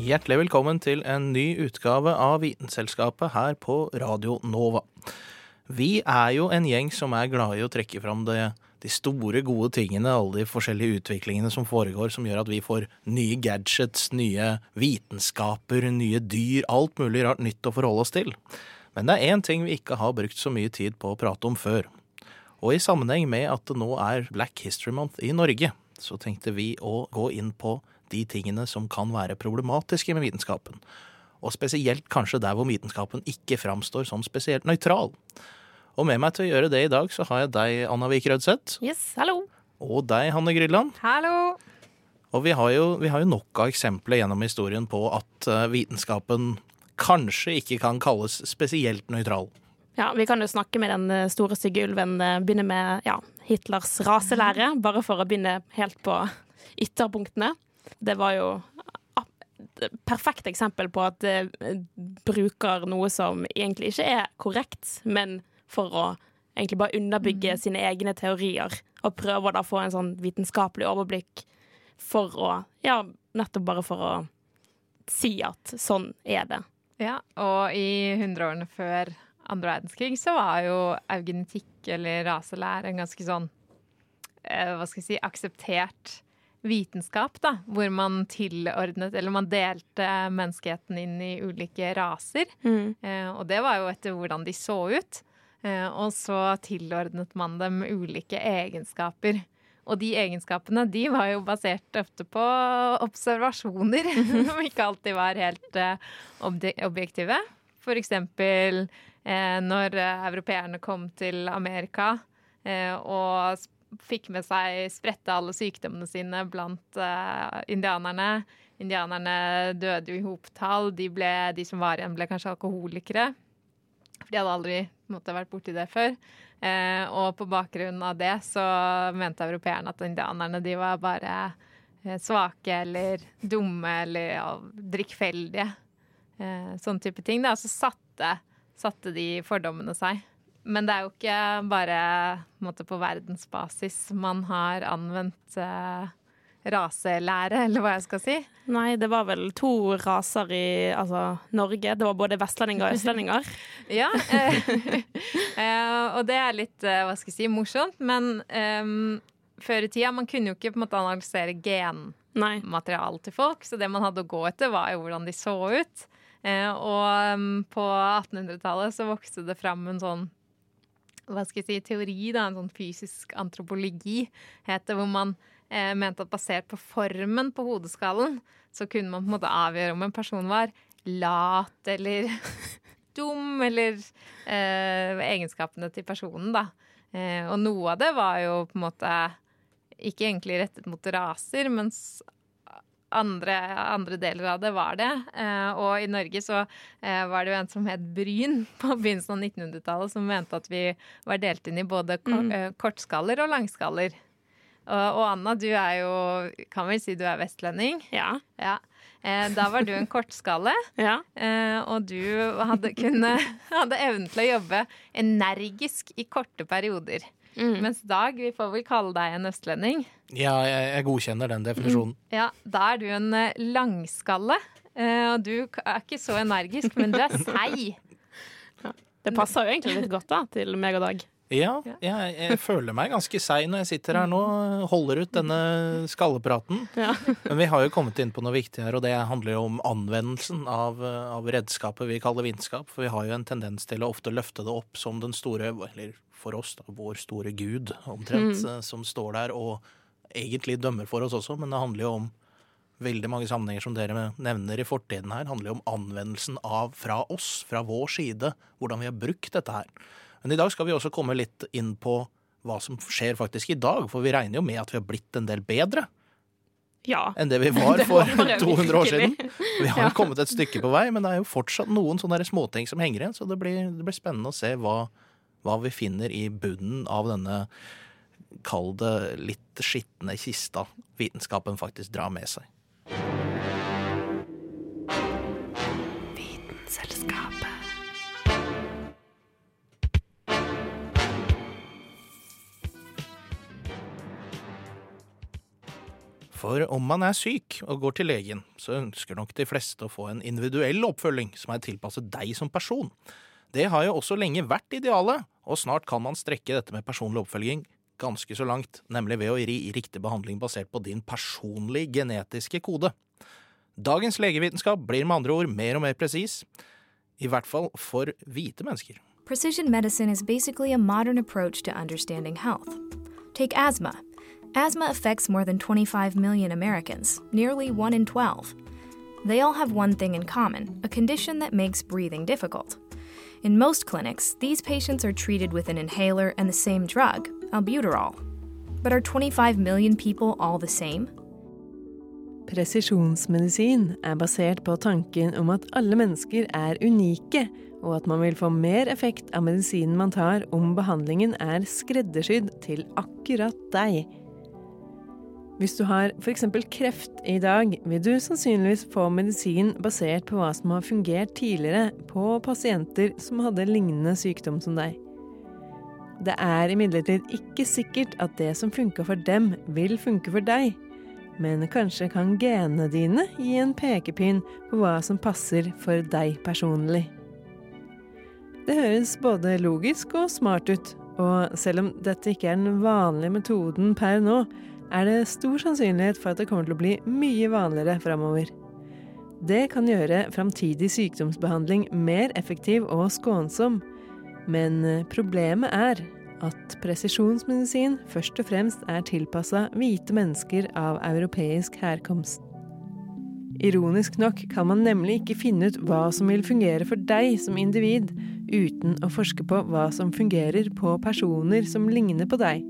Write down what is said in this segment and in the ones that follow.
Hjertelig velkommen til en ny utgave av Vitenselskapet her på Radio Nova. Vi er jo en gjeng som er glad i å trekke fram det, de store, gode tingene, alle de forskjellige utviklingene som foregår, som gjør at vi får nye gadgets, nye vitenskaper, nye dyr, alt mulig rart nytt å forholde oss til. Men det er én ting vi ikke har brukt så mye tid på å prate om før. Og i sammenheng med at det nå er Black History Month i Norge, så tenkte vi å gå inn på de tingene som kan være problematiske med vitenskapen. Og spesielt kanskje der hvor vitenskapen ikke framstår som spesielt nøytral. Og med meg til å gjøre det i dag, så har jeg deg, Anna Vik Rødseth. Yes, hallo. Og deg, Hanne Grydland. Hallo. Og vi har, jo, vi har jo nok av eksempler gjennom historien på at eh, vitenskapen kanskje ikke kan kalles spesielt nøytral. Ja, Vi kan jo snakke med den eh, store stygge ulven. eh, Begynne med ja, Hitlers raselære, bare for å begynne helt på ytterpunktene. Det var jo et perfekt eksempel på at det bruker noe som egentlig ikke er korrekt, men for å egentlig bare underbygge sine egne teorier, og prøver da å få en sånn vitenskapelig overblikk for å Ja, nettopp bare for å si at sånn er det. Ja, og i hundreårene før andre verdenskrig så var jo eugenetikk eller raselære en ganske sånn eh, Hva skal jeg si akseptert vitenskap, da. Hvor man tilordnet Eller man delte menneskeheten inn i ulike raser. Eh, og det var jo etter hvordan de så ut. Eh, og så tilordnet man dem ulike egenskaper. Og de egenskapene de var jo basert ofte på observasjoner, som ikke alltid var helt eh, objektive. For eksempel når europeerne kom til Amerika og s- fikk med seg spredte alle sykdommene sine blant uh, indianerne. Indianerne døde jo i hopetall. De, de som var igjen, ble kanskje alkoholikere. For de hadde aldri måte, vært borti det før. Eh, og på bakgrunn av det så mente europeerne at indianerne de var bare eh, svake eller dumme eller ja, drikkfeldige. Eh, sånn type ting. Da. Så satte, satte de fordommene seg. Men det er jo ikke bare på, måte, på verdensbasis man har anvendt eh, raselære, eller hva jeg skal si. Nei, det var vel to raser i altså, Norge. Det var både vestlendinger og østlendinger. Ja, eh, eh, og det er litt, eh, hva skal jeg si, morsomt, men eh, før i tida, man kunne jo ikke på en måte analysere genmaterial til folk, så det man hadde å gå etter var jo hvordan de så ut. Eh, og um, på 1800-tallet så vokste det fram en sånn hva skal jeg si, teori, da, en sånn fysisk antropologi, het det, hvor man eh, mente at basert på formen på hodeskallen, så kunne man på en måte avgjøre om en person var lat eller dum, eller eh, egenskapene til personen, da. Eh, og noe av det var jo på en måte ikke egentlig rettet mot raser, mens andre, andre deler av det var det. Eh, og i Norge så eh, var det jo en som het Bryn på begynnelsen av 1900-tallet, som mente at vi var delt inn i både ko eh, kortskaller og langskaller. Og, Anna, du er jo Kan vel si du er vestlending? Ja. Ja. Eh, da var du en kortskalle, ja. eh, og du hadde, kunne, hadde evnen til å jobbe energisk i korte perioder. Mens Dag, vi får vel kalle deg en østlending. Ja, jeg, jeg godkjenner den definisjonen. Ja, da er du en eh, langskalle. Eh, og du er ikke så energisk, men du er seig. Det passer jo egentlig litt godt da, til meg og Dag. Ja, jeg, jeg føler meg ganske seig når jeg sitter her nå og holder ut denne skallepraten. Ja. Men vi har jo kommet inn på noe viktig her, og det handler jo om anvendelsen av, av redskapet vi kaller vitenskap. For vi har jo en tendens til å ofte løfte det opp som den store, eller for oss, da, vår store gud, omtrent, mm. som står der og egentlig dømmer for oss også, men det handler jo om veldig mange sammenhenger som dere nevner i fortiden her, handler jo om anvendelsen av fra oss, fra vår side, hvordan vi har brukt dette her. Men i dag skal vi også komme litt inn på hva som skjer faktisk i dag, for vi regner jo med at vi har blitt en del bedre. Ja. enn det vi var for 200 år siden. Vi har kommet et stykke på vei, men det er jo fortsatt noen sånne småting som henger igjen, så det blir, det blir spennende å se hva, hva vi finner i bunnen av denne, kall det litt skitne kista vitenskapen faktisk drar med seg. For om man er syk og går til legen, så ønsker nok de fleste å få en individuell oppfølging som er tilpasset deg som person. Det har jo også lenge vært idealet, og snart kan man strekke dette med personlig oppfølging ganske så langt, nemlig ved å gi riktig behandling basert på din personlige genetiske kode. Dagens legevitenskap blir med andre ord mer og mer presis, i hvert fall for hvite mennesker. Precision medicine is basically a modern approach to understanding health. Take asthma. Asthma affects more than 25 million Americans, nearly 1 in 12. They all have one thing in common a condition that makes breathing difficult. In most clinics, these patients are treated with an inhaler and the same drug, albuterol. But are 25 million people all the same? Presisjonsmedisin er basert på tanken om at alle mennesker er unike, og at man vil få mer effekt av medisinen man tar om behandlingen er skreddersydd til akkurat deg. Hvis du har f.eks. kreft i dag, vil du sannsynligvis få medisin basert på hva som har fungert tidligere på pasienter som hadde lignende sykdom som deg. Det er imidlertid ikke sikkert at det som funka for dem, vil funke for deg. Men kanskje kan genene dine gi en pekepinn på hva som passer for deg personlig. Det høres både logisk og smart ut, og selv om dette ikke er den vanlige metoden per nå, er det stor sannsynlighet for at det kommer til å bli mye vanligere framover. Det kan gjøre framtidig sykdomsbehandling mer effektiv og skånsom, men problemet er at presisjonsmedisin først og fremst er tilpassa hvite mennesker av europeisk herkomst. Ironisk nok kan man nemlig ikke finne ut hva som vil fungere for deg som individ, uten å forske på hva som fungerer på personer som ligner på deg.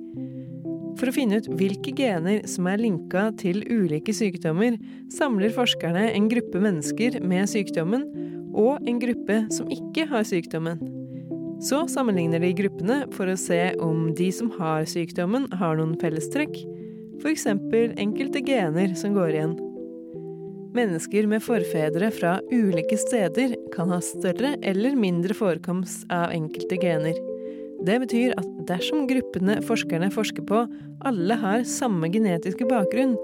For å finne ut hvilke gener som er linka til ulike sykdommer, samler forskerne en gruppe mennesker med sykdommen og en gruppe som ikke har sykdommen. Så sammenligner de gruppene for å se om de som har sykdommen, har noen fellestrekk, f.eks. enkelte gener som går igjen. Mennesker med forfedre fra ulike steder kan ha større eller mindre forekomst av enkelte gener. Det betyr at dersom gruppene forskerne forsker på, alle har samme genetiske bakgrunn,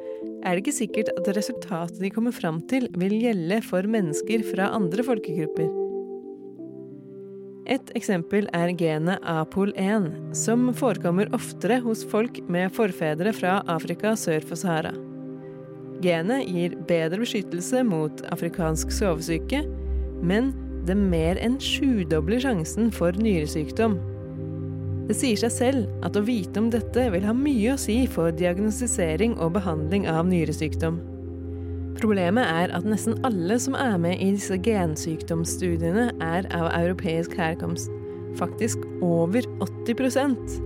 er det ikke sikkert at resultatet de kommer fram til, vil gjelde for mennesker fra andre folkegrupper. Et eksempel er genet APOL1, som forekommer oftere hos folk med forfedre fra Afrika sør for Sahara. Genet gir bedre beskyttelse mot afrikansk sovesyke, men det mer enn sjudobler sjansen for nyresykdom. Det sier seg selv at å vite om dette vil ha mye å si for diagnostisering og behandling av nyresykdom. Problemet er at nesten alle som er med i disse gensykdomsstudiene, er av europeisk herkomst. Faktisk over 80%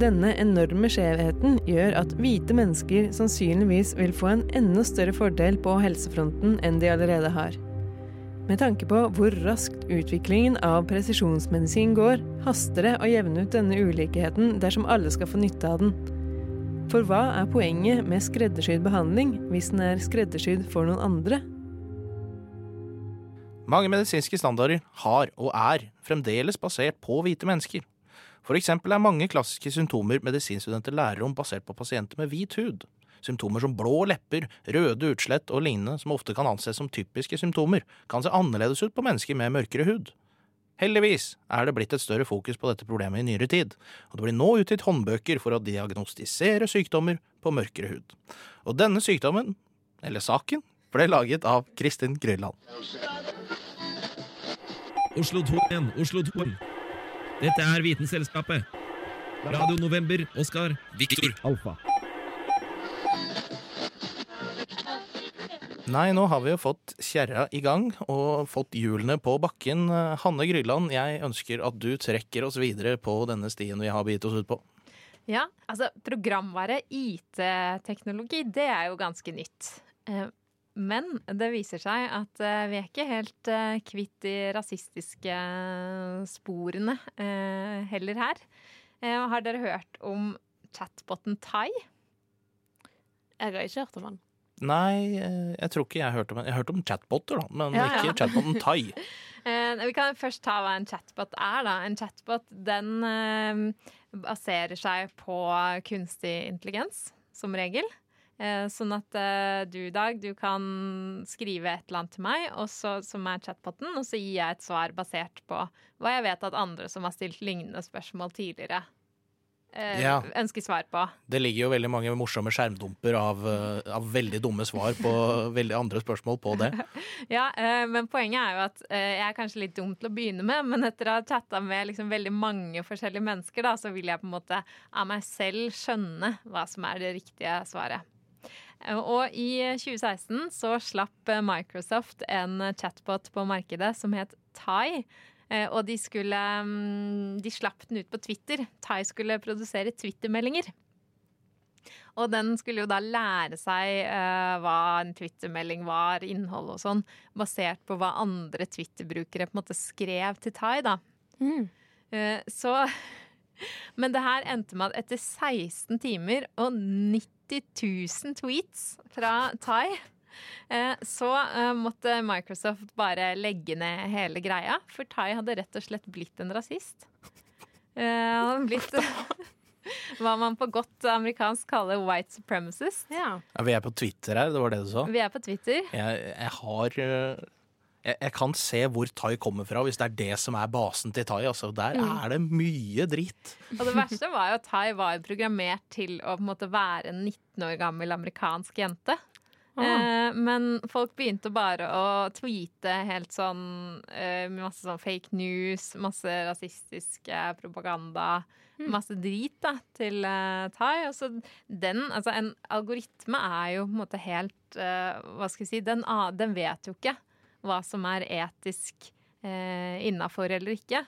Denne enorme skjevheten gjør at hvite mennesker sannsynligvis vil få en enda større fordel på helsefronten enn de allerede har. Med tanke på hvor raskt utviklingen av presisjonsmedisin går, haster det å jevne ut denne ulikheten dersom alle skal få nytte av den. For hva er poenget med skreddersydd behandling hvis den er skreddersydd for noen andre? Mange medisinske standarder har og er fremdeles basert på hvite mennesker. For eksempel er mange klassiske symptomer medisinstudenter lærer om basert på pasienter med hvit hud. Symptomer som blå lepper, røde utslett og lignende, som ofte kan anses som typiske symptomer, kan se annerledes ut på mennesker med mørkere hud. Heldigvis er det blitt et større fokus på dette problemet i nyere tid, og det blir nå utgitt håndbøker for å diagnostisere sykdommer på mørkere hud. Og denne sykdommen, eller saken, ble laget av Kristin Grylland. Oslo 2 igjen, Oslo 2. Dette er Vitenselskapet. Radio November, Oskar, Viktor, Alfa. Nei, nå har vi jo fått kjerra i gang og fått hjulene på bakken. Hanne Grydland, jeg ønsker at du trekker oss videre på denne stien vi har begitt oss ut på. Ja, altså programvare, IT-teknologi, det er jo ganske nytt. Eh, Men det viser seg at eh, vi er ikke helt eh, kvitt de rasistiske sporene eh, heller her. Eh, Har dere hørt om chatboten Tai? Jeg har ikke hørt om han. Nei, eh, jeg tror ikke jeg hørte om Jeg har hørt om chatboter, da, men Ja, ja. ikke chatboten Tai. Eh, vi kan først ta hva en chatbot er. Da. En chatbot den eh, baserer seg på kunstig intelligens, som regel. Sånn at du, Dag, du kan skrive et eller annet til meg, også, som er chatboten, og så gir jeg et svar basert på hva jeg vet at andre som har stilt lignende spørsmål tidligere, eh, Ja. ønsker svar på. Det ligger jo veldig mange morsomme skjermdumper av, eh, av veldig dumme svar på veldig andre spørsmål på det. Ja, eh, men poenget er jo at eh, jeg er kanskje litt dum til å begynne med, men etter å ha chatta med liksom veldig mange forskjellige mennesker, da, så vil jeg på en måte av meg selv skjønne hva som er det riktige svaret. Eh, Og i 2016 så slapp Microsoft en chatbot på markedet som het Tai. Eh, Og de skulle mm, De slapp den ut på Twitter. Tai skulle produsere Twitter-meldinger. Og den skulle jo da lære seg uh, hva en Twitter-melding var, innhold og sånn, basert på hva andre Twitter-brukere på en måte skrev til Tai, da. Eh, så Men det her endte med at etter 16 timer og 90 000 tweets fra Tai, så eh, måtte Microsoft bare legge ned hele greia, for Tai hadde rett og slett blitt en rasist. Eh, Han hadde blitt hva man på godt amerikansk kaller white supremacist. Ja. Ja, vi er på Twitter her, det var det du sa? Vi er på Twitter. Jeg, jeg har eh, jeg, jeg kan se hvor Tai kommer fra, hvis det er det som er basen til Tai. Altså, der er det mye dritt. Og det verste var jo at Tai var programmert til å på en måte være en 19 år gammel amerikansk jente. Eh, men folk begynte bare å tweete helt sånn eh, med masse sånn fake news, masse rasistiske propaganda, propaganda, masse drit da, til eh, Thai. Og så den, altså en algoritme er jo på en måte helt eh, Hva skal jeg si, den, den vet jo ikke hva som er etisk eh, innafor eller ikke.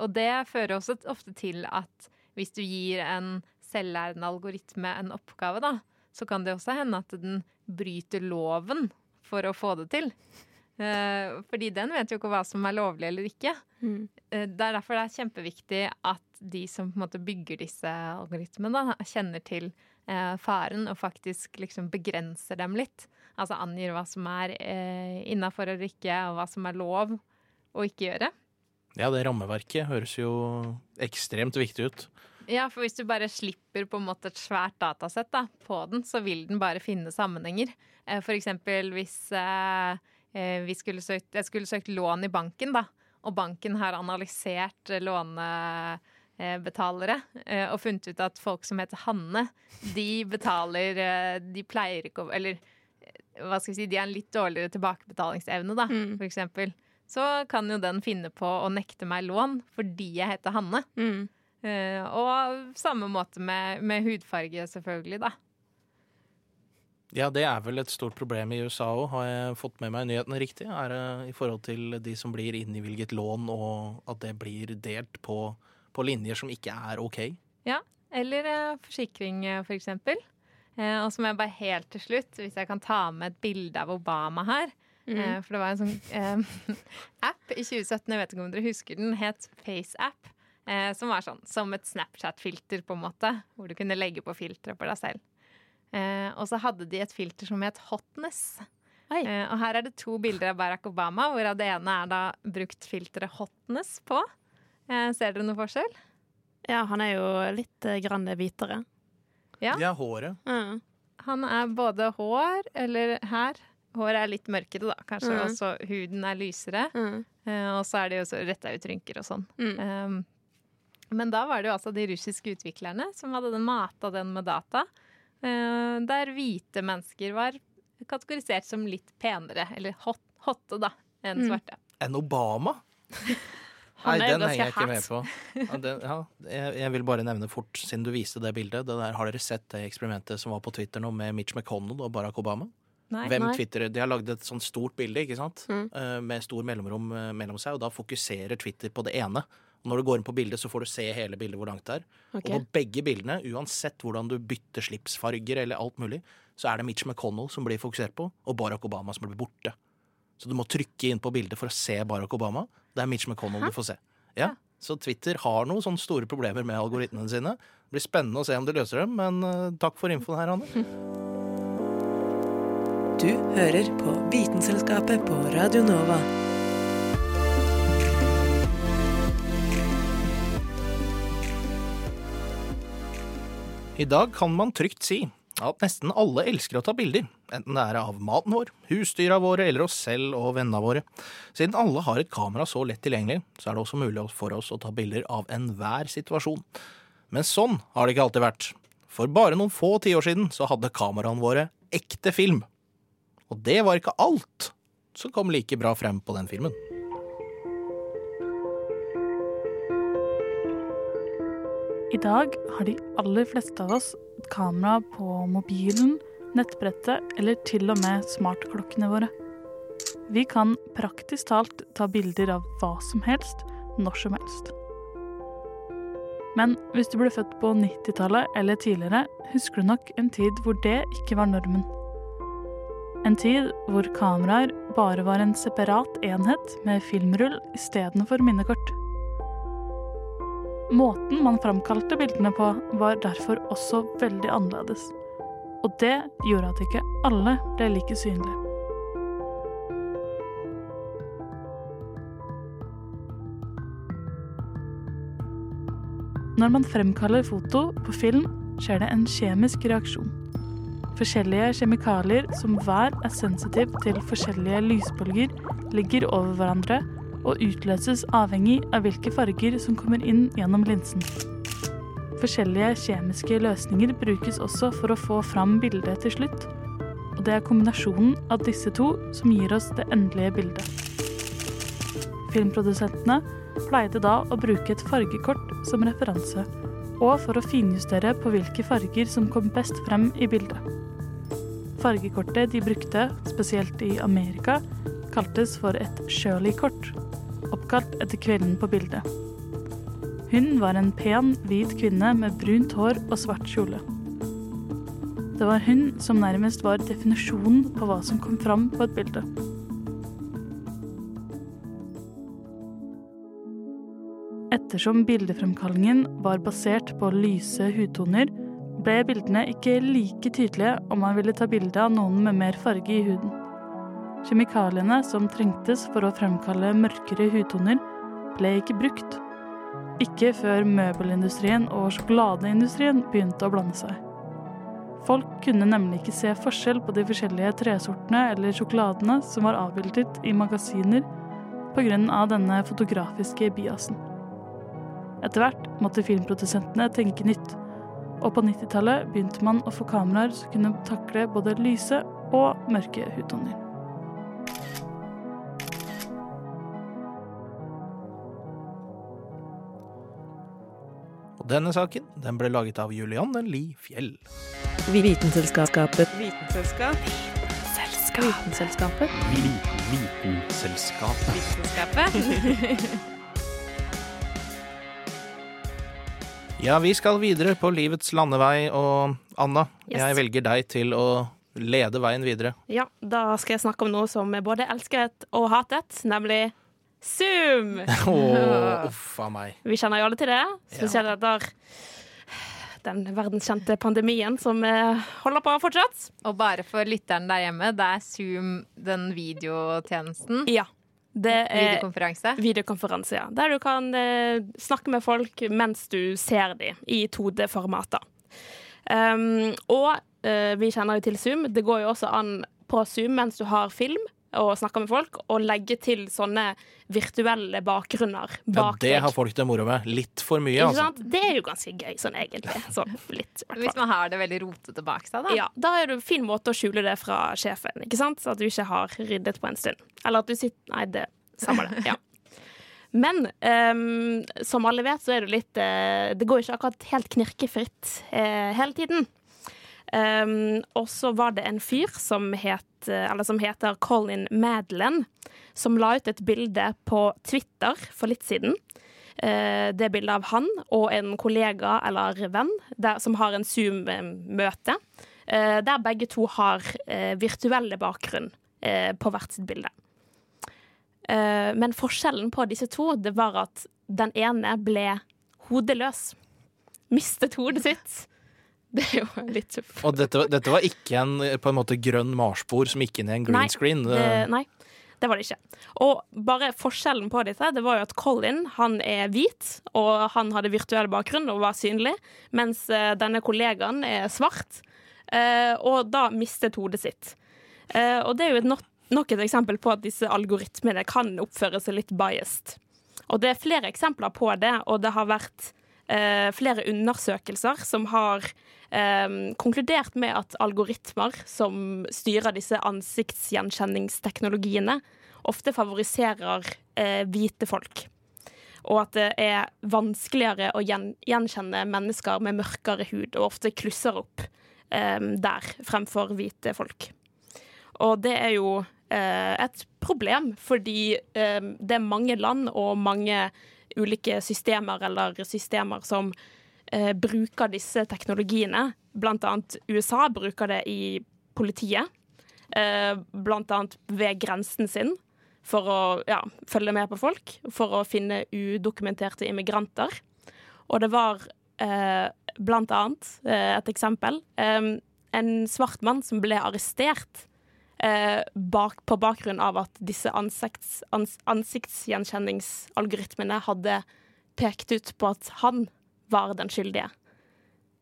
Og det fører også ofte til at hvis du gir en selvlærende algoritme en oppgave, da, så kan det også hende at den bryter loven for å få det til. Eh, fordi den vet jo ikke hva som er lovlig eller ikke. Eh, det er derfor det er kjempeviktig at de som på en måte bygger disse algoritmene, kjenner til eh, faren og faktisk liksom begrenser dem litt. Altså angir hva som er eh, innafor eller ikke, og hva som er lov å ikke gjøre. Ja, det rammeverket høres jo ekstremt viktig ut. Ja, for hvis du bare slipper på en måte et svært datasett da, på den, så vil den bare finne sammenhenger. Eh, For eksempel hvis eh, eh, vi skulle søkt, jeg skulle søkt lån i banken, da, og banken har analysert lånebetalere og funnet ut at folk som heter Hanne, de betaler De pleier ikke å Eller hva skal vi si, de har en litt dårligere tilbakebetalingsevne, da, for eksempel. Så kan jo den finne på å nekte meg lån fordi jeg heter Hanne. Mm. Eh, og samme måte med, med hudfarge, selvfølgelig, da. Ja, det er vel et stort problem i USA òg, har jeg fått med meg nyhetene riktig? Er det i forhold til de som blir innvilget lån, og at det blir delt på, på linjer som ikke er OK? Ja, eller eh, forsikring, eh, for eksempel. Eh, og så må jeg bare helt til slutt, hvis jeg kan ta med et bilde av Obama her. Eh, for det var en sånn eh, app i 2017, jeg vet ikke om dere husker den, het FaceApp. Eh, som var sånn som et Snapchat-filter, på en måte. Hvor du kunne legge på filtre på deg selv. Eh, og så hadde de et filter som het Hotness. Eh, og her er det to bilder av Barack Obama, hvorav det ene er da brukt filteret Hotness på. Eh, ser dere noe forskjell? Ja, han er jo litt eh, grann hvitere. Ja. Ja, håret. Mm. Han er både hår, eller her Håret er litt mørkere, da, kanskje. Mm. Og så huden er lysere. Mm. Eh, og så er det jo så retta ut rynker og sånn. Mm. Um, men da var det jo altså de russiske utviklerne som hadde den mata den med data. eh, der hvite mennesker var kategorisert som litt penere, eller hot, hotte, da, enn Mm. svarte. En Obama? Nei, den henger jeg ikke med på. Ja, det, ja, jeg, jeg vil bare nevne fort, siden du viste det bildet. Det der, har dere sett det eksperimentet som var på Twitter nå med Mitch McConnell og Barack Obama? Nei. Hvem Nei. Twitter, De har lagd et sånt stort bilde ikke sant? Mm. Eh, med stor mellomrom eh, mellom seg, og da fokuserer Twitter på det ene. Og når du går inn på bildet, så får du se hele bildet hvor langt det er. Okay. Og på begge bildene, uansett hvordan du bytter slipsfarger eller alt mulig, så er det Mitch McConnell som blir fokusert på, og Barack Obama som blir borte. Så du må trykke inn på bildet for å se Barack Obama. Det er Mitch McConnell du får se. Ja, Så Twitter har noen sånne store problemer med algoritmene sine. Det blir spennende å se om de løser dem, men eh, takk for infoen her, Anne. Du hører på Vitenselskapet på Radio Nova. I dag kan man trygt si at nesten alle elsker å ta bilder, enten det er av maten vår, husdyra våre eller oss selv og vennene våre. Siden alle har et kamera så lett tilgjengelig, så er det også mulig for oss å ta bilder av enhver situasjon. Men sånn har det ikke alltid vært. For bare noen få tiår siden så hadde kameraene våre ekte film. Og det var ikke alt som kom like bra frem på den filmen. I dag har de aller fleste av oss et kamera på mobilen, nettbrettet eller til og med smartklokkene våre. Vi kan praktisk talt ta bilder av hva som helst, når som helst. Men hvis du ble født på 90-tallet eller tidligere, husker du nok en tid hvor det ikke var normen. En tid hvor kameraer bare var en separat enhet med filmrull istedenfor minnekort. Måten man framkalte bildene på, var derfor også veldig annerledes. Og det gjorde at ikke alle ble like synlige. Når man fremkaller foto på film, skjer det en kjemisk reaksjon. Forskjellige kjemikalier som hver er sensitiv til forskjellige lysbølger, ligger over hverandre og utløses avhengig av hvilke farger som kommer inn gjennom linsen. Forskjellige kjemiske løsninger brukes også for å få fram bildet til slutt, og det er kombinasjonen av disse to som gir oss det endelige bildet. Filmprodusentene pleide da å bruke et fargekort som referanse, og for å finjustere på hvilke farger som kom best frem i bildet. Fargekortet de brukte, spesielt i Amerika, kaltes for et Shirley-kort, oppkalt etter kvinnen på bildet. Hun var en pen, hvit kvinne med brunt hår og svart kjole. Det var hun som nærmest var definisjonen på hva som kom fram på et bilde. Ettersom bildefremkallingen var basert på lyse hudtoner, ble bildene ikke like tydelige om man ville ta bilde av noen med mer farge i huden. Kjemikaliene som trengtes for å fremkalle mørkere hudtoner, ble ikke brukt. Ikke før møbelindustrien og sjokoladeindustrien begynte å blande seg. Folk kunne nemlig ikke se forskjell på de forskjellige tresortene eller sjokoladene som var avbildet i magasiner pga. denne fotografiske biasen. Etter hvert måtte filmprodusentene tenke nytt, og på 90-tallet begynte man å få kameraer som kunne takle både lyse og mørke hudtoner. Denne saken den ble laget av Julianne Li Fjell. Vitenselskapet. Vitenselskap. Vitenselskapet. Vitenselskapet. Vitenselskapet. Ja, vi skal videre på livets landevei, og Anna, Yes. jeg velger deg til å lede veien videre. Ja, da skal jeg snakke om noe som jeg både elsket og hatet, nemlig Zoom! Oh, uff a meg. Vi kjenner jo alle til det, spesielt etter den verdenskjente pandemien som eh, holder på fortsatt. Og bare for lytteren der hjemme, det er Zoom, den videotjenesten. Ja. Det er Videokonferanse. videokonferanse, ja. Der du kan eh, snakke med folk mens du ser dem i 2D-formater. Um, og uh, vi kjenner jo til Zoom. Det går jo også an på Zoom mens du har film og snakker med folk, og legge til sånne virtuelle bakgrunner Ja, det har folk det moro med. Litt for mye, Ikke altså. sant? Det er jo ganske gøy, sånn egentlig. Sånn litt, Hvis man har det veldig rotete bak seg, da. Ja, da er det en fin måte å skjule det fra sjefen, ikke sant? Så at du ikke har ryddet på en stund. Eller at du sitter Nei, det samme det. Ja. Men um, som alle vet, så er det litt uh, Det går ikke akkurat helt knirkefritt uh, hele tiden. Um, og så var det en fyr som, het, eller som heter Colin Madeleine, som la ut et bilde på Twitter for litt siden. Det er bildet av han og en kollega eller venn der, som har en Zoom-møte, eh, der begge to har eh, virtuelle bakgrunn eh, på hvert sitt bilde. Eh, men forskjellen på disse to det var at den ene ble hodeløs. Mistet hodet sitt. Det er jo litt tøft. Og dette, var- dette var ikke en på en måte grønn marsbord som gikk inn i en green Nei, screen. Det, nei, det var det ikke. Og bare forskjellen på dette, det var jo at Colin han er hvit, og han hadde virtuell bakgrunn og var synlig, mens eh, denne kollegaen er svart, eh, og da mistet hodet sitt. Eh, og det er jo et not nok et eksempel på at disse algoritmene kan oppføre seg litt biased. Og det er flere eksempler på det, og det har vært eh, flere undersøkelser som har eh, konkludert med at algoritmer som styrer disse ansiktsgjenkjenningsteknologiene, ofte favoriserer eh, hvite folk. Og at det er vanskeligere å gjen gjenkjenne mennesker med mørkere hud, og ofte klusser opp eh, der fremfor hvite folk. Og det er jo eh, et problem, fordi eh, det er mange land og mange ulike systemer eller systemer som eh, bruker disse teknologiene. Blant annet USA bruker det i politiet. Eh, blant annet ved grensen sin for å ja, følge med på folk. For å finne udokumenterte immigranter. Og det var eh, blant annet eh, et eksempel. eh, en svart mann som ble arrestert eh, bak, på bakgrunn av at disse ansikts, ans, ansiktsgjenkjenningsalgoritmene hadde pekt ut på at han var den skyldige.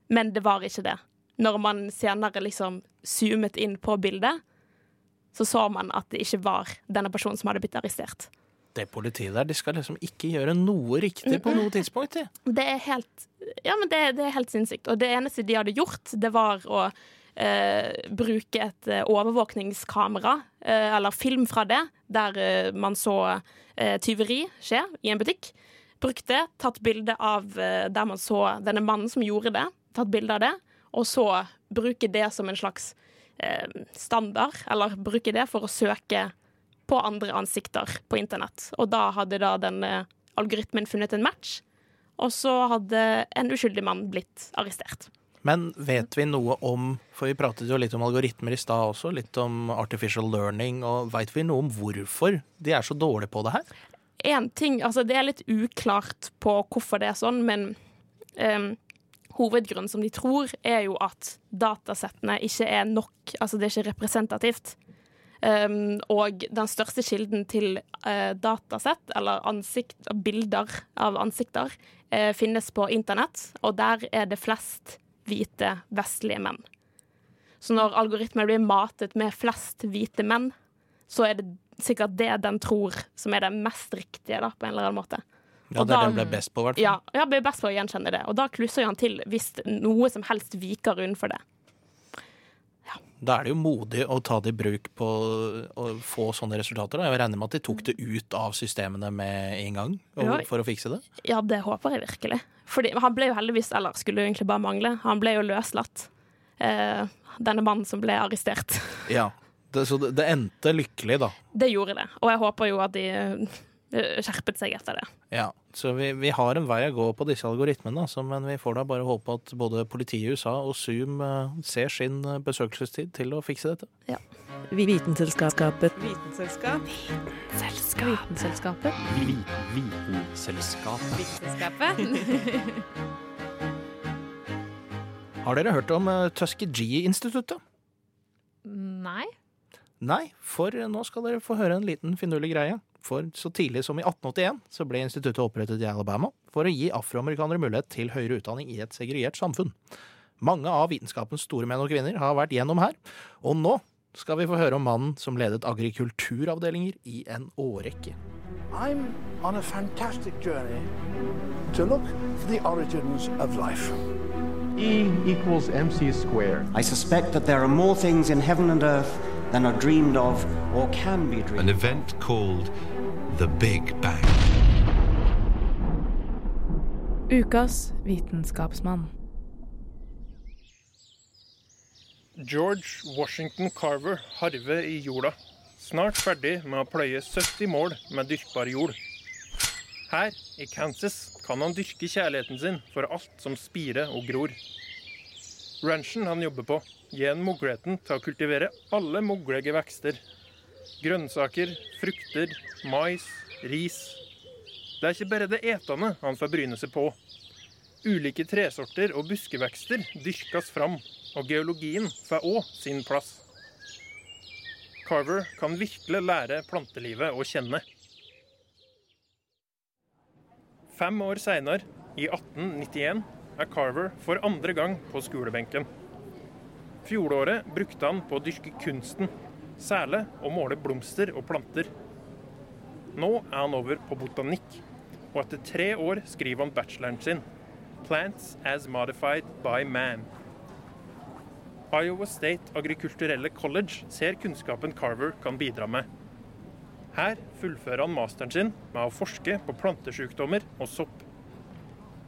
Men det var ikke det. Når man senere liksom zoomet inn på bildet, så så man at det ikke var denne personen som hadde blitt arrestert. Det politiet der, de skal liksom ikke gjøre noe riktig på noe tidspunkt. De. Det er helt Ja, men det, det er helt sinnssykt. Og det eneste de hadde gjort, det var å bruke et eh, overvåkningskamera, eh, eller film fra det, der eh, man så eh, tyveri skje i en butikk. Brukte, tatt bilde av eh, der man så denne mannen som gjorde det, tatt bilde av det, og så bruke det som en slags eh, standard, eller bruke det for å søke på andre ansikter på internett. Og da hadde da denne algoritmen funnet en match, og så hadde en uskyldig mann blitt arrestert. Men vet vi noe om For vi pratet jo litt om algoritmer i stad også, litt om artificial learning, og veit vi noe om hvorfor de er så dårlige på det her? En ting, altså Det er litt uklart på hvorfor det er sånn, men um, hovedgrunnen som de tror, er jo at datasettene ikke er nok Altså det er ikke representativt. Um, og den største kilden til uh, datasett, eller ansikt, bilder av ansikter, uh, finnes på internett, og der er det flest hvite, vestlige menn. Så når algoritmer blir matet med flest hvite menn, så er det sikkert det den tror som er det mest riktige, da, på en eller annen måte. Ja, Og det er da- den ble best på, i hvert fall. Ja, ja, blir best på å gjenkjenne det. Og da klusser han til hvis noe som helst viker unnfor det. Da er det jo modig å ta det i bruk på å få sånne resultater. Da. Jeg regner med at de tok det ut av systemene med en gang og, for å fikse det. Ja, det håper jeg virkelig. Fordi han ble jo heldigvis, eller skulle jo egentlig bare mangle, han ble jo løslatt. Eh, denne mannen som ble arrestert. Ja, det, Så det, det endte lykkelig, da. Det gjorde det. Og jeg håper jo at de eh, skjerpet seg etter det. Ja, Så vi, vi har en vei å gå på disse algoritmene, altså, men vi får da bare håpe at både politiet i USA og Zoom eh, ser sin eh, besøkelsestid til å fikse dette. Ja. Vitenselskapet. Vitenselskap. Vitenselskapet. Vitenselskapet. Vitenselskapet. Har dere hørt om uh, Tuskegee-instituttet? Nei. Nei, for nå skal dere få høre en liten finurlig greie. For så tidlig som i 1881 så ble instituttet opprettet i Alabama for å gi afroamerikanere mulighet til høyere utdanning i et segregert samfunn. Mange av vitenskapens store menn og kvinner har vært gjennom her, og nå skal vi få høre om mannen som ledet agrikulturavdelinger i en årrekke. I'm on a fantastic journey to look for the origins of life. E equals mc squared. I suspect that there are more things in heaven and earth than are dreamed of or can be dreamed An event called the Big Bang. Ukas vitenskapsmann. George Washington Carver harver i jorda. Snart ferdig med å pløye 70 mål med dyrkbar jord. Her, i Kansas, kan han dyrke kjærligheten sin for alt som spirer og gror. Ranchen han jobber på, gir han muligheten til å kultivere alle mulige vekster. Grønnsaker, frukter, mais, ris. Det er ikke bare det etende han får bryne seg på. Ulike tresorter og buskevekster dyrkes fram, og geologien får òg sin plass. Carver kan virkelig lære plantelivet å kjenne. Fem år seinere, i 1891, er Carver for andre gang på skolebenken. Fjoråret brukte han på å dyrke kunsten, særlig å måle blomster og planter. Nå er han over på botanikk, og etter tre år skriver han bacheloren sin, 'Plants as Modified by Man'. Iowa State Agrikulturelle College ser kunnskapen Carver kan bidra med. Her fullfører han masteren sin med å forske på plantesykdommer og sopp.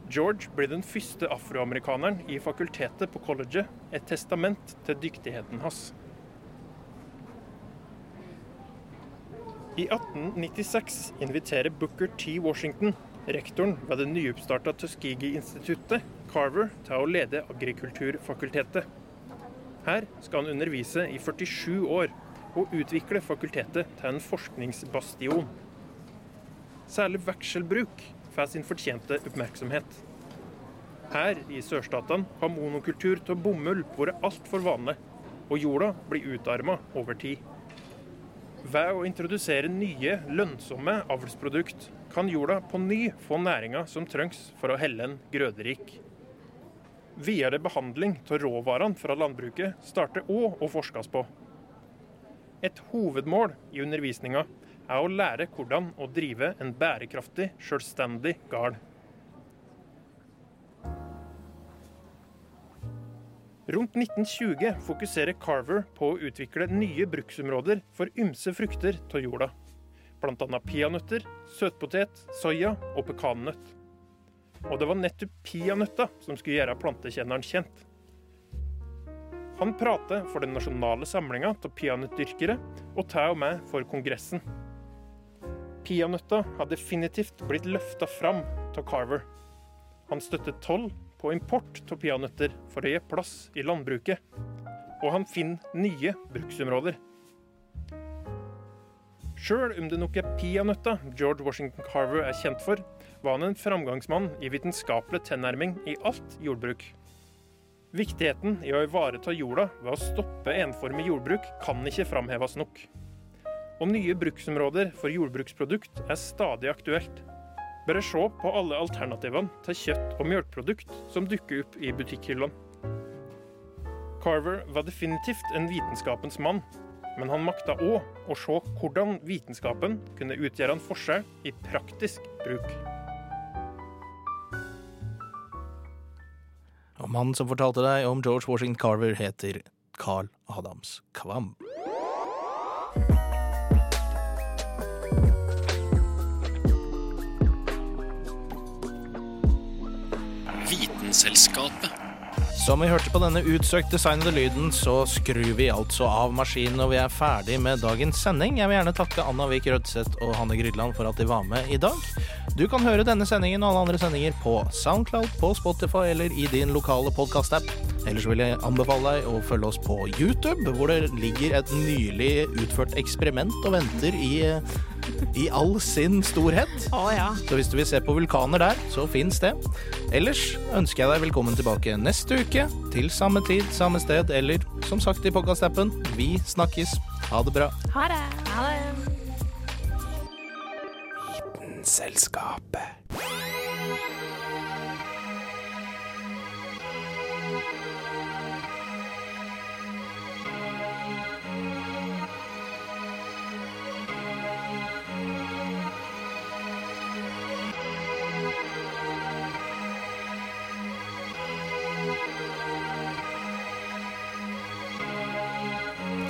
George blir den første afroamerikaneren i fakultetet på colleget, et testament til dyktigheten hans. I 1896 inviterer Booker T. Washington, rektoren ved det nyoppstarta Tuskegee-instituttet, Carver til å lede agrikulturfakultetet. Her skal han undervise i 47 år og utvikle fakultetet til en forskningsbastion. Særlig vekselbruk får sin fortjente oppmerksomhet. Her i sørstatene har monokultur av bomull vært altfor vanlig, og jorda blir utarma over tid. Ved å introdusere nye, lønnsomme avlsprodukt kan jorda på ny få næringa som trengs for å helle en grøderik. Videre behandling av råvarene fra landbruket starter òg å forskes på. Et hovedmål i undervisninga er å lære hvordan å drive en bærekraftig, selvstendig gard. Rundt 1920 fokuserer Carver på å utvikle nye bruksområder for ymse frukter av jorda. Bl.a. peanøtter, søtpotet, soya og pekannøtt. Og det var nettopp peanøtta som skulle gjøre plantekjenneren kjent. Han prater for den nasjonale samlinga av peanøttdyrkere, og tar og med for Kongressen. Peanøtta har definitivt blitt løfta fram av Carver. Han støtter toll på import av peanøtter for å gi plass i landbruket. Og han finner nye bruksområder. Sjøl om det nok er peanøtta George Washington Carver er kjent for, var han en framgangsmann i vitenskapelig tilnærming i alt jordbruk. Viktigheten i å ivareta jorda ved å stoppe enformig jordbruk kan ikke framheves nok. Og nye bruksområder for jordbruksprodukt er stadig aktuelt. Bare se på alle alternativene til kjøtt- og melkeprodukt som dukker opp i butikkhyllene. Carver var definitivt en vitenskapens mann, men han makta òg å se hvordan vitenskapen kunne utgjøre en forskjell i praktisk bruk. Og mannen som fortalte deg om George Washington Carver, heter Carl Adams Kvam. Vitenselskapet. Som vi hørte på denne utsøkt designede lyden, så skrur vi altså av maskinen og vi er ferdig med dagens sending. Jeg vil gjerne takke Anna Vik Rødseth og Hanne Grydland for at de var med i dag. Du kan høre denne sendingen og alle andre sendinger på Soundcloud, på Spotify eller i din lokale podkast-app. Ellers vil jeg anbefale deg å følge oss på YouTube, hvor det ligger et nylig utført eksperiment og venter i, i all sin storhet. Å ja. Så hvis du vil se på vulkaner der, så fins det. Ellers ønsker jeg deg velkommen tilbake neste uke, til samme tid, samme sted, eller som sagt i podkast-appen, vi snakkes. Ha det bra. Ha det. Ha det. Selskapet.